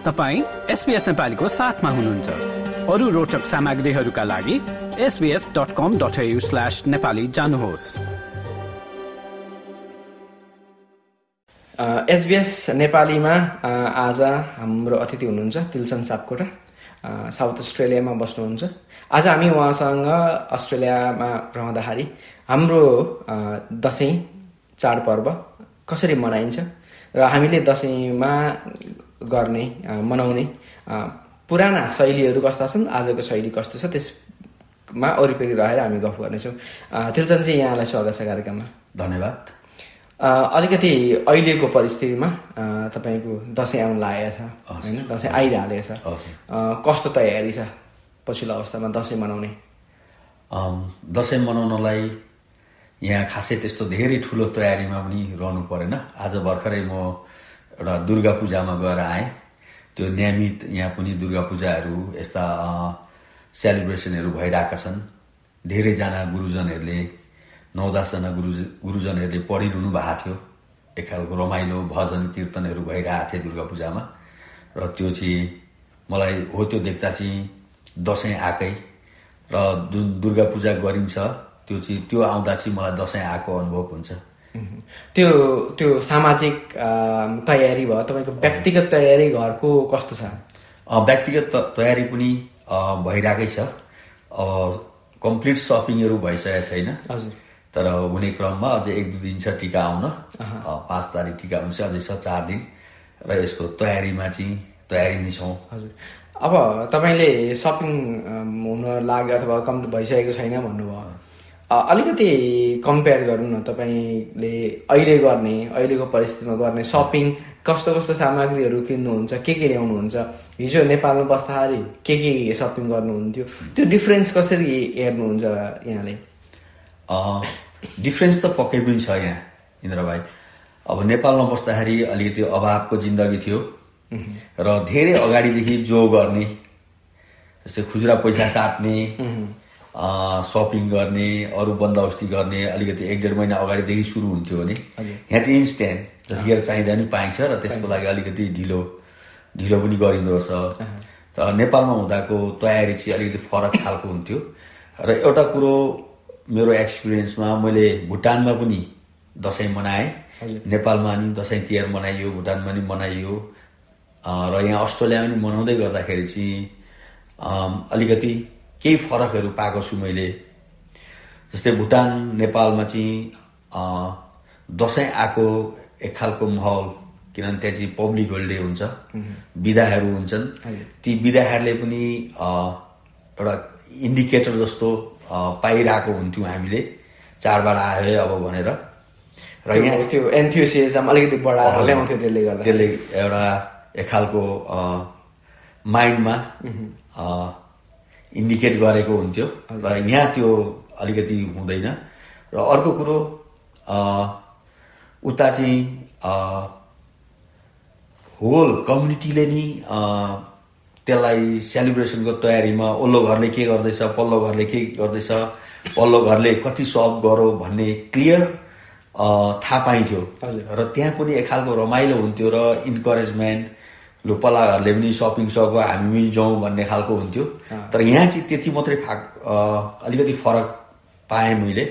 तपाईँ एसपिएस नेपालीको साथमा हुनुहुन्छ। अरू रोचक सामग्रीहरूका लागि SBS dot com dot slash Nepali जानुहोस्। एसबिएस नेपालीमा आज हाम्रो अतिथि हुनुहुन्छ तिलचन सापकोटा साउथ अस्ट्रेलियामा बस्नुहुन्छ। आज हामी उहाँसँग अस्ट्रेलियामा रहँदाखेरि हाम्रो दसैँ चाडपर्व कसरी मनाइन्छ? र हामीले दसैँमा गर्ने मनाउने पुराना शैलीहरू कस्ता छन् आजको शैली कस्तो छ त्यसमा वरिपरि रहेर हामी गफ गर्नेछौँ। चाहिँ यहाँलाई स्वागत छ कार्यक्रममा। धन्यवाद। अलिकति अहिलेको परिस्थितिमा तपाईँको दसैँ आउनु लागेको छ होइन? दसैँ आइहालेको छ कस्तो तयारी छ पछिल्लो अवस्थामा दसैँ मनाउने? दसैँ मनाउनलाई यहाँ खासै त्यस्तो धेरै ठुलो तयारीमा पनि रहनु परेन। आज भर्खरै म एउटा दुर्गा पूजामा गएर आएँ। त्यो नियमित यहाँ पनि दुर्गा पूजाहरू यस्ता सेलिब्रेसनहरू भइरहेका छन्। धेरैजना गुरुजनहरूले नौ दसजना गुरु गुरुजनहरूले पढिरहनु भएको थियो। एक खालको रमाइलो भजन कीर्तनहरू भइरहेको थियो दुर्गा पूजामा र त्यो चाहिँ मलाई हो त्यो देख्दा चाहिँ दसैँ आएकै। र जुन दुर्गा पूजा गरिन्छ त्यो चाहिँ त्यो आउँदा चाहिँ मलाई दसैँ आएको अनुभव हुन्छ। त्यो त्यो सामाजिक तयारी भयो। तपाईँको व्यक्तिगत तयारी घरको कस्तो छ? व्यक्तिगत तयारी पनि भइरहेकै छ। अब कम्प्लिट सपिङहरू भइसकेको छैन। हजुर। तर हुने क्रममा अझै एक दुई दिन छ टिका आउन। पाँच तारिक टिका हुन्छ अझै छ चार दिन। र यसको तयारीमा चाहिँ तयारी नै छौँ। हजुर। अब तपाईँले सपिङ हुन लाग्यो अथवा कम भइसकेको छैन भन्नुभयो। अलिकति कम्पेयर गरौँ न तपाईँले अहिले गर्ने अहिलेको परिस्थितिमा गर्ने सपिङ कस्तो कस्तो सामग्रीहरू किन्नुहुन्छ के के ल्याउनुहुन्छ हिजो नेपालमा बस्दाखेरि के के सपिङ गर्नुहुन्थ्यो त्यो डिफ्रेन्स कसरी हेर्नुहुन्छ यहाँले? डिफ्रेन्स त पक्कै पनि छ यहाँ इन्द्र भाइ अब नेपालमा बस्दाखेरि अलिकति अभावको जिन्दगी थियो र धेरै अगाडिदेखि जो गर्ने जस्तै खुजुरा पैसा साट्ने सपिङ गर्ने अरू बन्दोबस्ती गर्ने अलिकति एक डेढ महिना अगाडिदेखि सुरु हुन्थ्यो भने यहाँ चाहिँ इन्स्ट्यान्ट जतिखेर चाहिँदा पनि पाइन्छ र त्यसको लागि अलिकति ढिलो ढिलो पनि गरिँदो रहेछ। तर नेपालमा हुँदाको तयारी चाहिँ अलिकति फरक खालको हुन्थ्यो। र एउटा कुरो मेरो एक्सपिरियन्समा मैले भुटानमा पनि दसैँ मनाएँ। नेपालमा नि दसैँ तिहार मनाइयो भुटानमा पनि मनाइयो। र यहाँ अस्ट्रेलियामा पनि मनाउँदै गर्दाखेरि चाहिँ अलिकति केही फरकहरू पाएको छु मैले। जस्तै भुटान नेपालमा चाहिँ दसैँ आएको एक खालको माहौल किनभने त्यहाँ चाहिँ पब्लिक होलिडे हुन्छ विधाहरू हुन्छन्। ती विधाहरूले पनि एउटा इन्डिकेटर जस्तो पाइरहेको हुन्थ्यौँ हामीले। चाडबाड आयो है अब भनेर। र यहाँ त्यो एन्थ्युसियम अलिकति बढाएर ल्याउँथ्यो त्यसले गर्दा। त्यसले एउटा एक खालको माइन्डमा इन्डिकेट गरेको हुन्थ्यो र यहाँ त्यो अलिकति हुँदैन। र अर्को कुरो उता चाहिँ होल कम्युनिटीले नि त्यसलाई सेलिब्रेसनको तयारीमा ओल्लो घरले के गर्दैछ पल्लो घरले के गर्दैछ पल्लो घरले कति सप गरौँ भन्ने क्लियर थाहा पाइन्थ्यो। र त्यहाँ पनि एक खालको रमाइलो हुन्थ्यो र इन्करेजमेन्ट लु पल्लाघरले पनि सपिङ सक हामी पनि जाउँ भन्ने खालको हुन्थ्यो। तर यहाँ चाहिँ त्यति मात्रै फाक अलिकति फरक पाएँ मैले।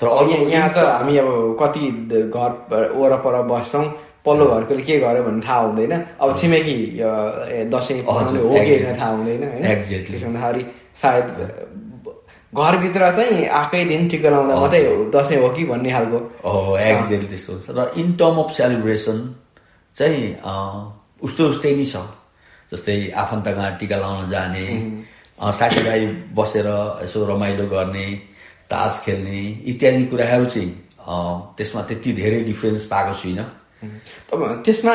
तर अघि यहाँ त हामी अब कति घर वरपर बस्छौँ पल्लो घरकोले के गर्यो भन्ने थाहा हुँदैन। अब छिमेकी दसैँ हो कि थाहा हुँदैन एक्ज्याक्टली सायद घरभित्र चाहिँ आएकै दिन टिका लाउँदा मात्रै दसैँ हो कि भन्ने खालको। हो एक्ज्याक्टली त्यस्तो हुन्छ। र इन टर्म अफ सेलिब्रेसन चाहिँ उस्तै उस्तै नै छ। जस्तै आफन्तमा टिका लाउन जाने साथीभाइ बसेर यसो रमाइलो गर्ने तास खेल्ने इत्यादि कुराहरू चाहिँ त्यसमा त्यति धेरै डिफ्रेन्स पाएको छुइनँ। त्यसमा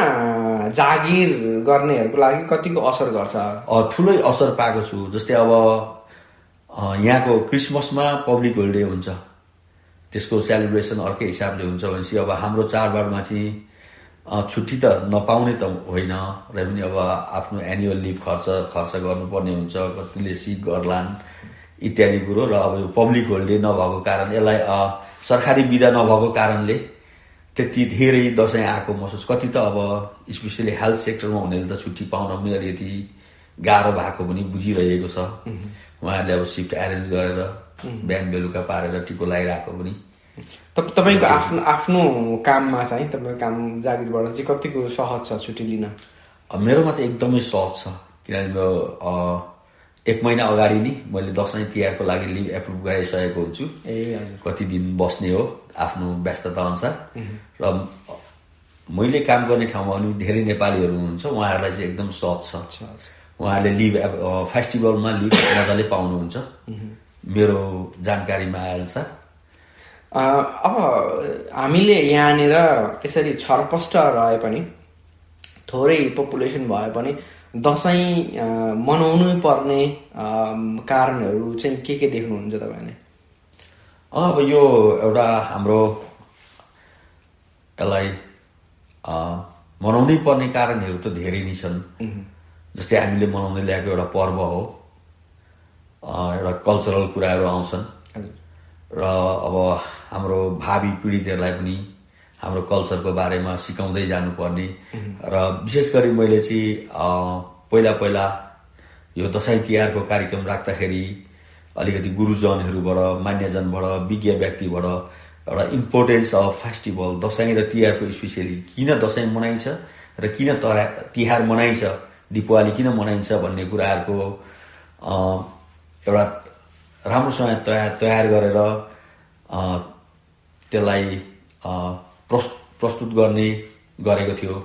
जागिर गर्नेहरूको लागि कतिको असर गर्छ? ठुलै असर पाएको छु। जस्तै अब यहाँको क्रिसमसमा पब्लिक होलिडे हुन्छ। त्यसको सेलिब्रेसन अर्कै हिसाबले हुन्छ भनेपछि अब हाम्रो चाडबाडमा चाहिँ छुट्टी त नपाउने त होइन। र पनि अब आफ्नो एनुअल लिभ खर्च खर्च गर्नुपर्ने हुन्छ कतिले सिक गर्लान् इत्यादि कुरो। र अब यो पब्लिक होलिडे नभएको कारण यसलाई सरकारी विधा नभएको कारणले त्यति धेरै दसैँ आएको महसुस। कति त अब स्पेसली हेल्थ सेक्टरमा हुनेले त छुट्टी पाउन पनि अलिकति गाह्रो भएको पनि बुझिरहेको छ। उहाँहरूले अब सिफ्ट एरेन्ज गरेर बिहान बेलुका पारेर टिको लगाइरहेको पनि तपाईँको आफ्नो आफ्नो काममा चाहिँ तपाईँको काम जागिरबाट चाहिँ कतिको सहज छ छुट्टी लिन? मेरोमा त एकदमै सहज छ। किनभने मेरो एक महिना अगाडि नै मैले दसैँ तिहारको लागि लिभ एप्रुभ गराइसकेको हुन्छु। ए कति दिन बस्ने हो आफ्नो व्यस्तता अनुसार। र मैले काम गर्ने ठाउँमा पनि धेरै नेपालीहरू हुनुहुन्छ उहाँहरूलाई चाहिँ एकदम सहज छ। उहाँहरूले लिभ फेस्टिभलमा लिभ मजाले पाउनुहुन्छ। मेरो जानकारीमा आएअनुसार। अब हामीले यहाँनिर यसरी छरपष्ट रहे पनि थोरै पपुलेसन भए पनि दसैँ मनाउनै पर्ने कारणहरू चाहिँ के के देख्नुहुन्छ तपाईँले? अब यो एउटा हाम्रो यसलाई मनाउनै पर्ने कारणहरू त धेरै नै छन्। जस्तै हामीले मनाउँदै ल्याएको एउटा पर्व हो। एउटा कल्चरल कुराहरू आउँछन्। र अब हाम्रो भावी पिँढीहरूलाई पनि हाम्रो कल्चरको बारेमा सिकाउँदै जानुपर्ने। र विशेष गरी मैले चाहिँ पहिला पहिला यो दसैँ तिहारको कार्यक्रम राख्दाखेरि अलिकति गुरुजनहरूबाट मान्यजनबाट विज्ञ व्यक्तिबाट एउटा इम्पोर्टेन्स अफ फेस्टिभल दसैँ र तिहारको स्पेसियली किन दसैँ मनाइन्छ र किन तरा तिहार मनाइन्छ दिपावली किन मनाइन्छ भन्ने कुराहरूको एउटा राम्रोसँग तयार तयार गरेर त्यसलाई प्रस प्रस्तुत गर्ने गरेको थियो।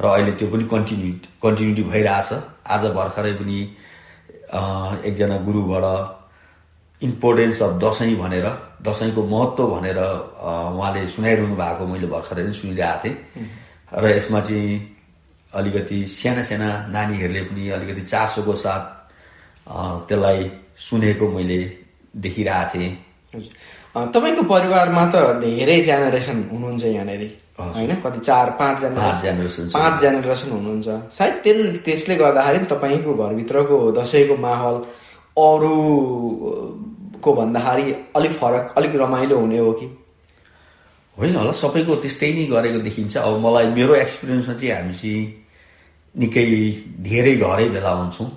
र अहिले त्यो पनि कन्टिन्यू कन्टिन्युटी भइरहेछ। आज भर्खरै पनि एकजना गुरुबाट इम्पोर्टेन्स अफ दसैँ भनेर दसैँको महत्त्व भनेर उहाँले सुनाइरहनु भएको मैले भर्खरै नै सुनिरहेको थिएँ। र यसमा चाहिँ अलिकति साना साना नानीहरूले पनि अलिकति चासोको साथ त्यसलाई सुनेको मैले देखिरहेको थिएँ। तपाईँको परिवारमा त धेरै जेनेरेसन हुनुहुन्छ यहाँनिर। होइन? कति चार पाँच जेनेरेसन। पाँच जेनेरेसन हुनुहुन्छ। सायद त्यस त्यसले गर्दाखेरि तपाईँको घरभित्रको दसैँको माहौल अरूको भन्दाखेरि अलिक फरक अलिक रमाइलो हुने हो कि? होइन होला सबैको त्यस्तै नै गरेको देखिन्छ। अब मलाई मेरो एक्सपिरियन्समा चाहिँ हामी चाहिँ निकै धेरै घरै भेला हुन्छौँ।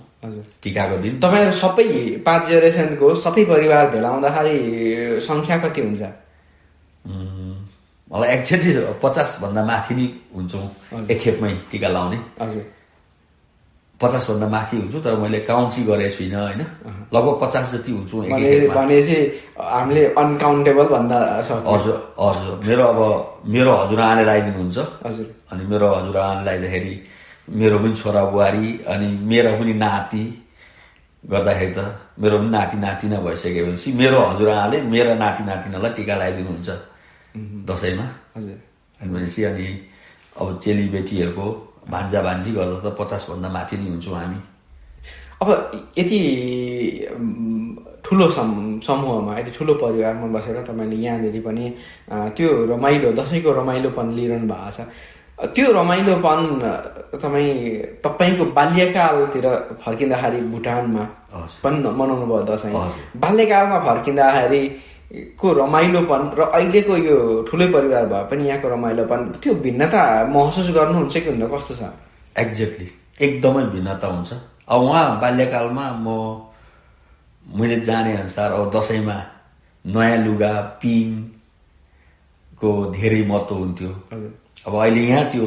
टिकाको दिन। तपाईँहरू सबै पाँच जेनेरेसनको सबै परिवार भेला हुँदाखेरि सङ्ख्या कति हुन्छ? मलाई एक्ज्याक्टली पचासभन्दा माथि नै हुन्छौँ एकखेपमै टिका लाउने। हजुर। पचासभन्दा माथि हुन्छु तर मैले काउन्ट चाहिँ गरेको छुइनँ होइन? लगभग पचास जति हुन्छौँ भनेपछि हामीले अनकाउन्टेबल भन्दा हजुर हजुर। मेरो अब मेरो हजुरआमाले लगाइदिनुहुन्छ हजुर। अनि मेरो हजुरआमाले लगाइदिँदाखेरि मेरो पनि छोरा बुहारी अनि मेरो पनि नाति गर्दाखेरि त मेरो पनि नाति नातिना भइसकेपछि मेरो हजुरआमाले मेरा नाति नातिनालाई टिका लगाइदिनुहुन्छ दसैँमा। हजुर। अनि भनेपछि अनि अब चेलीबेटीहरूको भान्जा भान्जी गर्दा त पचासभन्दा माथि नै हुन्छौँ हामी। अब यति ठुलो सम समूहमा यति ठुलो परिवारमा बसेर तपाईँले यहाँनिर पनि त्यो रमाइलो दसैँको रमाइलोपन लिइरहनु भएको छ। त्यो रमाइलोपन तपाईँ तपाईँको बाल्यकालतिर फर्किँदाखेरि भुटानमा। पनि मनाउनु भयो दसैँ। बाल्यकालमा फर्किँदाखेरि को रमाइलोपन र अहिलेको यो ठुलै परिवार भए पनि यहाँको रमाइलोपन त्यो भिन्नता महसुस गर्नुहुन्छ कि हुन्न? कस्तो छ? एक्ज्याक्टली एकदमै भिन्नता हुन्छ। अब उहाँ बाल्यकालमा म मैले जाने अनुसार अब दसैँमा नयाँ लुगा पिङको धेरै महत्त्व हुन्थ्यो। अब अहिले यहाँ त्यो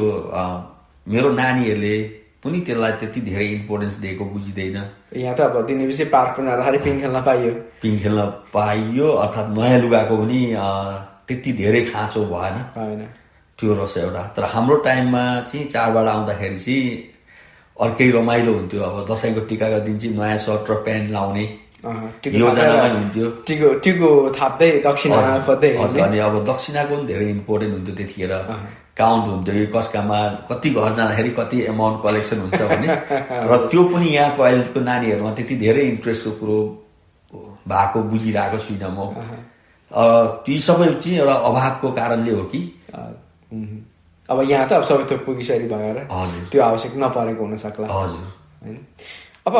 मेरो नानीहरूले पनि त्यसलाई त्यति धेरै इम्पोर्टेन्स दिएको बुझिँदैन। यहाँ त अब दिनेपछि पार्कमा जाँदाखेरि पिङ खेल्न पाइयो। पिङ खेल्न पाइयो अर्थात् नयाँ लुगाको पनि त्यति धेरै खाँचो भएन। पाएन त्यो रहेछ एउटा। तर हाम्रो टाइममा चाहिँ चाडबाड आउँदाखेरि चाहिँ अर्कै रमाइलो हुन्थ्यो। अब दसैँको टिकाको दिन चाहिँ नयाँ सर्ट र प्यान्ट लाउने टिको योजनामै थापेर हुन्थ्यो। टिको टिको थाप्दै दक्षिणा खोज्दै। अनि अब दक्षिणाको पनि धेरै इम्पोर्टेन्ट हुन्थ्यो त्यतिखेर। काउन्ट हुन्थ्यो कि कसकामा कति घर जाँदाखेरि कति एमाउन्ट कलेक्सन हुन्छ भने र त्यो पनि यहाँको अहिलेको नानीहरूमा त्यति धेरै इन्ट्रेस्टको कुरो भएको बुझिरहेको छुइनँ म। ती सबै चाहिँ एउटा अभावको कारणले हो कि। अब यहाँ त अब सबै थोक पुगिसरी भएर हजुर। त्यो आवश्यक नपरेको हुन सक्ला हजुर। होइन? अब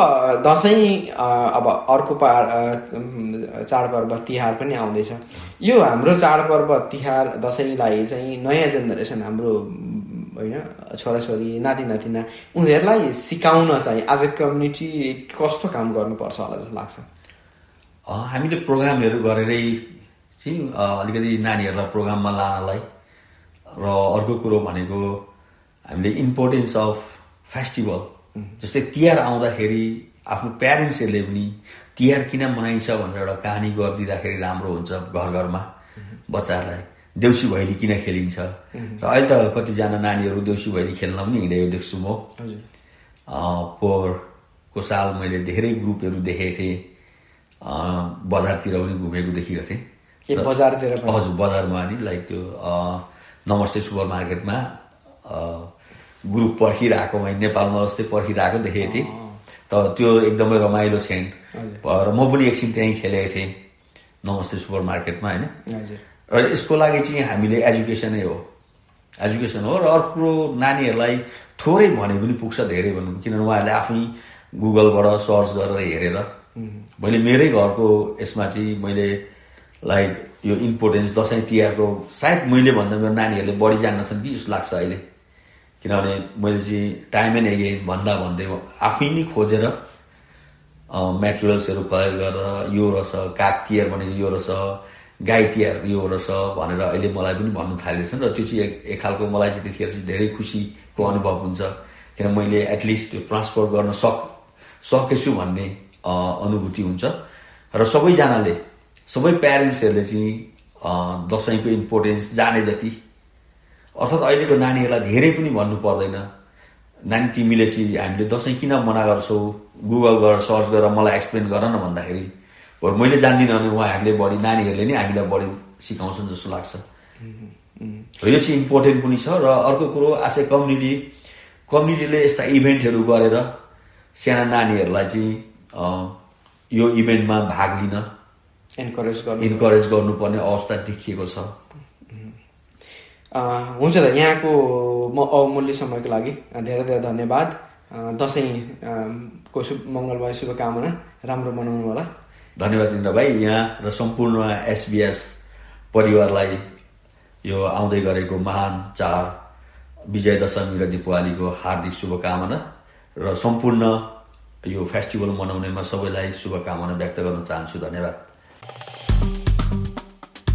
दसैँ अब अर्को पा चाडपर्व तिहार पनि आउँदैछ। यो हाम्रो चाडपर्व तिहार दसैँलाई चाहिँ नयाँ जेनेरेसन हाम्रो होइन छोराछोरी नाति नातिना उनीहरूलाई सिकाउन चाहिँ आज कम्युनिटी कस्तो काम गर्नुपर्छ होला जस्तो लाग्छ? हामीले प्रोग्रामहरू गरेरै चाहिँ अलिकति नानीहरूलाई प्रोग्राममा लानलाई र अर्को कुरो भनेको हामीले इम्पोर्टेन्स अफ फेस्टिभल जस्तै तिहार आउँदाखेरि आफ्नो प्यारेन्ट्सहरूले पनि तिहार किन मनाइन्छ भनेर एउटा कहानी गरिदिँदाखेरि राम्रो हुन्छ घर घरमा बच्चाहरूलाई देउसी भैली किन खेलिन्छ? र अहिले त कतिजना नानीहरू देउसी भैली खेल्न पनि हिँडेको देख्छु म। पोहोरको साल मैले धेरै ग्रुपहरू देखेको थिएँ। बजारतिर पनि घुमेको देखिएको थिएँ। ए बजारतिर हजुर बजारमा नि लाइक त्यो नमस्ते सुपर मार्केटमा ग्रुप पर्खिरहेको मैले नेपालमा जस्तै पर्खिरहेको देखेको थिएँ। त त्यो एकदमै रमाइलो सेन्ट र म पनि एकछिन त्यहीँ खेलेको थिएँ नमस्ते सुपर मार्केटमा होइन र यसको लागि चाहिँ हामीले एजुकेसनै हो। एजुकेसन हो र अर्को नानीहरूलाई थोरै भने पनि पुग्छ धेरै भन्नु किनभने उहाँहरूले आफै गुगलबाट सर्च गरेर हेरेर। मैले मेरै घरको यसमा चाहिँ मैले लाइक यो इम्पोर्टेन्स दसैँ तिहारको सायद मैले भन्दा मेरो नानीहरूले बढी जान्दछन् कि जस्तो लाग्छ अहिले। किनभने मैले चाहिँ टाइम एन्ड एगेन भन्दा भन्दै आफै नै खोजेर मेटेरियल्सहरू कलेक्ट गरेर यो रहेछ काग तिहार भनेको यो रहेछ गाई तिहार यो रहेछ भनेर अहिले मलाई पनि भन्नु थालिरहेछन् र त्यो चाहिँ एक एक खालको मलाई चाहिँ त्यतिखेर चाहिँ धेरै खुसीको अनुभव हुन्छ। किन मैले एटलिस्ट त्यो ट्रान्सपोर्ट गर्न सक सकेछु भन्ने अनुभूति हुन्छ। र सबैजनाले सबै प्यारेन्ट्सहरूले चाहिँ दसैँको इम्पोर्टेन्स जाने जति अर्थात् अहिलेको नानीहरूलाई धेरै पनि भन्नु पर्दैन। नानी तिमीले चाहिँ हामीले दसैँ किन मना गर्छौ? गुगल गरेर सर्च गरेर मलाई एक्सप्लेन गर न भन्दाखेरि। बरु मैले जान्दिनँ भने उहाँहरूले बढी नानीहरूले नै हामीलाई बढी सिकाउँछन् जस्तो लाग्छ। र यो चाहिँ इम्पोर्टेन्ट पनि छ र अर्को कुरो आशा कम्युनिटी कम्युनिटीले यस्ता इभेन्टहरू गरेर साना नानीहरूलाई चाहिँ यो इभेन्टमा भाग लिन एन्करेज गर्नु इन्करेज गर्नुपर्ने अवस्था देखिएको छ। हुन्छ त यहाँको म अमूल्य समयको लागि धेरै धेरै धन्यवाद। अ, दसैँ अ, को शुभ मङ्गलमय शुभकामना राम्रो मनाउनु होला। धन्यवाद इन्द्र भाइ। यहाँ र सम्पूर्ण एसबिएस परिवारलाई यो आउँदै गरेको महान चाड विजय दशमी र दिपावलीको हार्दिक शुभकामना र सम्पूर्ण यो फेस्टिभल मनाउनेमा सबैलाई शुभकामना व्यक्त गर्न चाहन्छु। धन्यवाद।